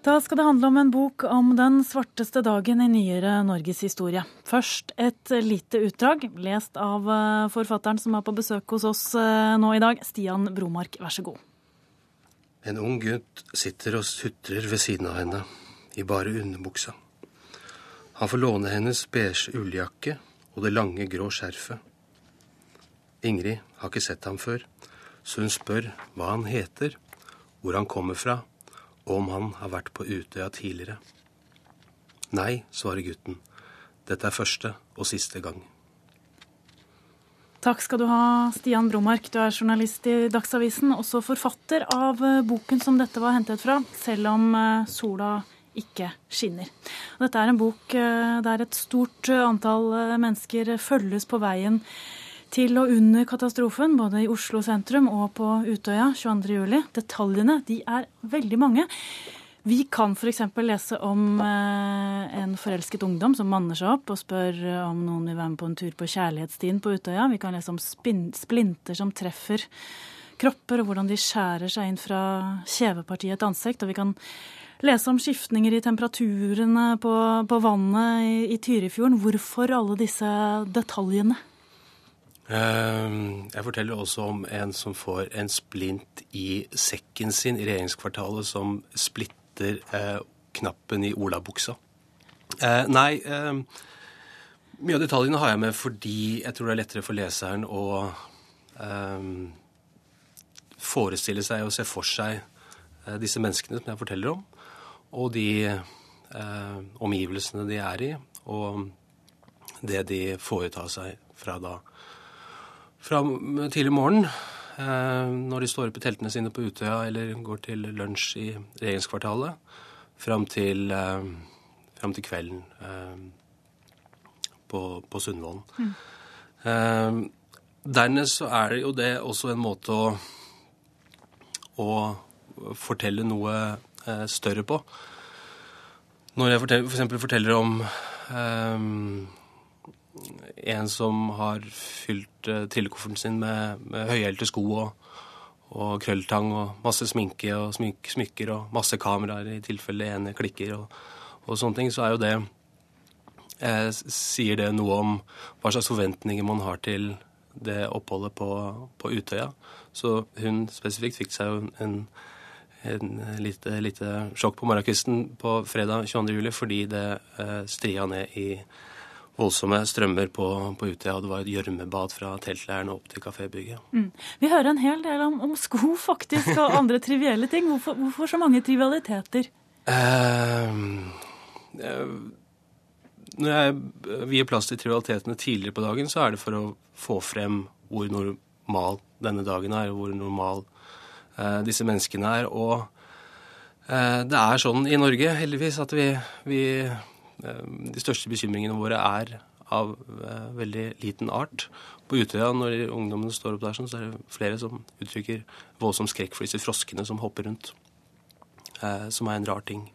Da skal det handle om en bok om den svarteste dagen i nyere norgeshistorie. Først et lite utdrag, lest av eh, forfatteren som er på besøk hos oss eh, nå i dag, Stian Bromark. Vær så god. En ung gutt sitter og sutrer ved siden av henne, i bare underbuksa. Han får låne hennes beige ulljakke og det lange, grå skjerfet. Ingrid har ikke sett ham før, så hun spør hva han heter, hvor han kommer fra, og om han har vært på Utøya tidligere. Nei, svarer gutten. Dette er første og siste gang. Takk skal du ha, Stian Bromark. Du er journalist i Dagsavisen, også forfatter av eh, boken som dette var hentet fra, selv om eh, sola ikke skinner. Dette er en bok eh, der et stort antall mennesker følges på veien til og under katastrofen, både i Oslo sentrum og på Utøya 22.07. Detaljene de er veldig mange. Vi kan f.eks. lese om eh, en forelsket ungdom som manner seg opp og spør om noen vil være med på en tur på kjærlighetsstien på Utøya. Vi kan lese om splinter som treffer kropper, og hvordan de skjærer seg inn fra kjevepartiet et ansikt. Og vi kan lese om skiftninger i temperaturene på, på vannet i, i Tyrifjorden. Hvorfor alle disse detaljene? Ehm, jeg forteller også om en som får en splint i sekken sin i regjeringskvartalet, som splitter eh, knappen i olabuksa. Eh, nei, eh, mye av detaljene har jeg med fordi jeg tror det er lettere for leseren å ehm, forestille seg og se for seg eh, disse menneskene som jeg forteller om, og de eh, omgivelsene de er i, og det de foretar seg fra da fra tidlig morgen, eh, når de står opp i teltene sine på Utøya eller går til lunsj i regjeringskvartalet, fram til, eh, fram til kvelden eh, på, på Sundvolden. Mm. Dernest så er det jo det også en måte å, å fortelle noe større på. Når jeg forteller, for eksempel forteller om en som har fylt uh, trillekofferten sin med, med høyhælte sko og, og, krølltang og masse sminke og smyk, smykker og masse kameraer i tilfelle ene klikker og, og, sånne ting, så er jo det eh, Sier det noe om hva slags forventninger man har til det oppholdet på, på Utøya. Så hun spesifikt fikk seg jo en, en lite, lite, sjokk på morgenkvisten på fredag 22. juli fordi det eh, stria ned i voldsomme strømmer på, på Utøya. Det var et gjørmebad fra teltleiren opp til kafébygget. Mm. Vi hører en hel del om, om sko faktisk, og andre trivielle ting. Hvorfor, hvorfor, så mange trivialiteter? Uh, uh, når jeg vier plass til trivialitetene tidligere på dagen, så er det for å få frem hvor normal denne dagen er, og hvor normal uh, disse menneskene er. Og det er sånn i Norge, heldigvis, at vi, vi Eh, de største bekymringene våre er av eh, veldig liten art. På Utøya, når ungdommene står opp der, så er det flere som uttrykker voldsom skrekk for disse froskene som hopper rundt. Eh, som er en rar ting.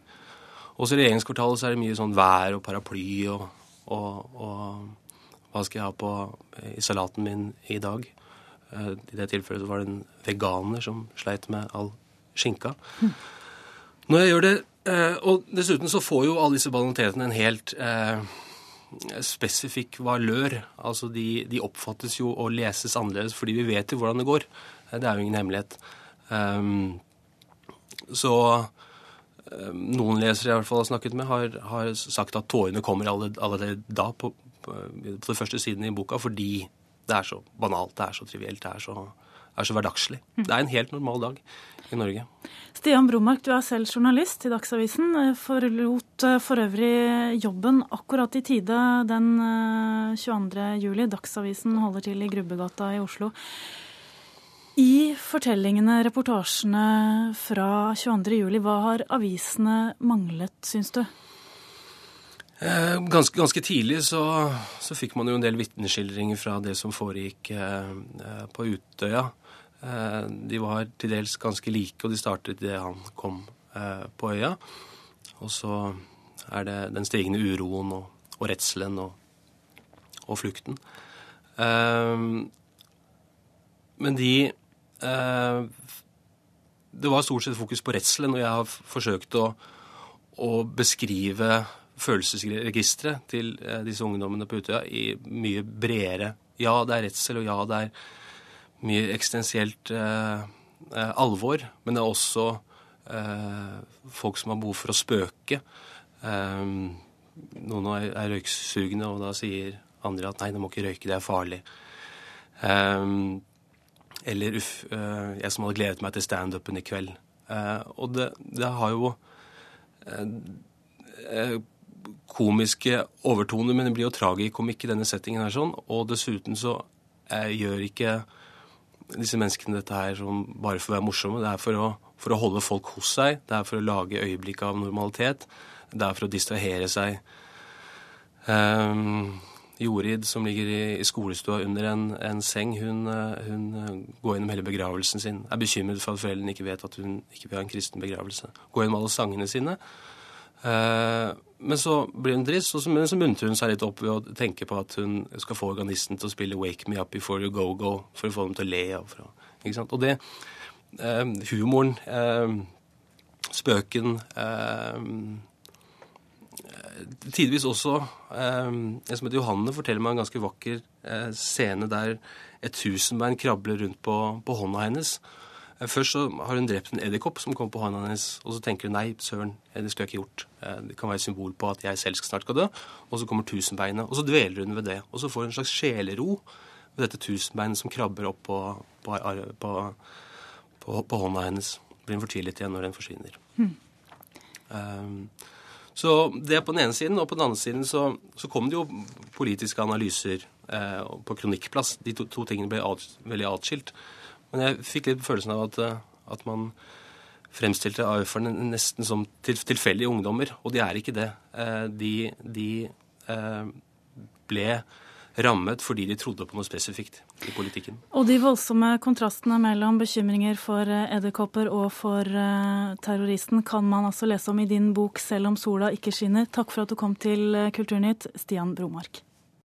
Også i regjeringskvartalet så er det mye sånn vær og paraply og, og, og hva skal jeg ha på i salaten min i dag? I det tilfellet så var det en veganer som sleit med all skinka. Hm. Når jeg gjør det Eh, og dessuten så får jo alle disse banalitetene en helt eh, spesifikk valør. Altså de, de, oppfattes jo og leses annerledes fordi vi vet jo hvordan det går. Eh, det er jo ingen hemmelighet. Um, så um, noen lesere jeg i hvert fall har snakket med, har, har sagt at tårene kommer allerede, da på, på, på den første siden i boka fordi det er så banalt, det er så trivielt, det er så, er så hverdagslig. Det er en helt normal dag i Norge. Stian Bromark, du er selv journalist i Dagsavisen. Forlot eh, for øvrig jobben akkurat i tide den 22. Eh, juli. Dagsavisen holder til i Grubbegata i Oslo. I fortellingene, reportasjene fra 22. juli, hva har avisene manglet, syns du? Eh, ganske, ganske, tidlig så, så, fikk man jo en del vitneskildringer fra det som foregikk eh, på Utøya. Eh, de var til dels ganske like, og de startet idet han kom eh, på øya. Og så er det den stigende uroen og, og redselen og, og flukten. Eh, men de Det var stort sett fokus på redselen, og jeg har forsøkt å, å beskrive følelsesregisteret til eh, disse ungdommene på Utøya i mye bredere Ja, det er redsel, og ja, det er mye eksistensielt eh, eh, alvor, men det er også eh, folk som har behov for å spøke. Eh, noen er, er røyksugne, og da sier andre at nei, du må ikke røyke, det er farlig. Um, eller uff, jeg som hadde gledet meg til standupen i kveld. Og det, det, har jo komiske overtoner, men det blir jo tragikomikk i denne settingen her sånn. Og dessuten så gjør ikke disse menneskene dette her som bare for å være morsomme. Det er for å, for å holde folk hos seg. Det er for å lage øyeblikk av normalitet. Det er for å distrahere seg. Um, Jorid, som ligger i, i skolestua under en, en seng, hun, hun, går gjennom hele begravelsen sin. Er bekymret for at foreldrene ikke vet at hun ikke vil ha en kristen begravelse. Går gjennom alle sangene sine. Uh, men så blir hun trist, og så, men så muntrer hun seg litt opp ved å tenke på at hun skal få organisten til å spille 'Wake Me Up Before You Go Go' for å få dem til å le. For, ikke sant? og det uh, Humoren, uh, spøken tidvis også En som heter Johanne, forteller meg en ganske vakker scene der et tusenbein krabler rundt på, på hånda hennes. Først så har hun drept en edderkopp som kom på hånda hennes, og så tenker hun nei, søren, det skulle jeg ikke gjort. Det kan være et symbol på at jeg selv skal snart skal dø. Og så kommer tusenbeinet, og så dveler hun ved det. Og så får hun en slags sjelero ved dette tusenbeinet som krabber opp på, på, på, på hånda hennes. Blir hun fortvilet igjen når den forsvinner. Hmm. Um, så det er på den ene siden. Og på den andre siden så, så kom det jo politiske analyser eh, på kronikkplass. De to, to tingene ble ad, veldig atskilt. Men jeg fikk litt følelsen av at, eh, at man fremstilte AUF-erne nesten som til, tilfeldige ungdommer, og de er ikke det. Eh, de, de eh, ble rammet fordi de trodde på noe spesifikt i politikken. Og de voldsomme kontrastene mellom bekymringer for edderkopper og for terroristen kan man altså lese om i din bok 'Selv om sola ikke skinner'. Takk for at du kom til Kulturnytt, Stian Bromark.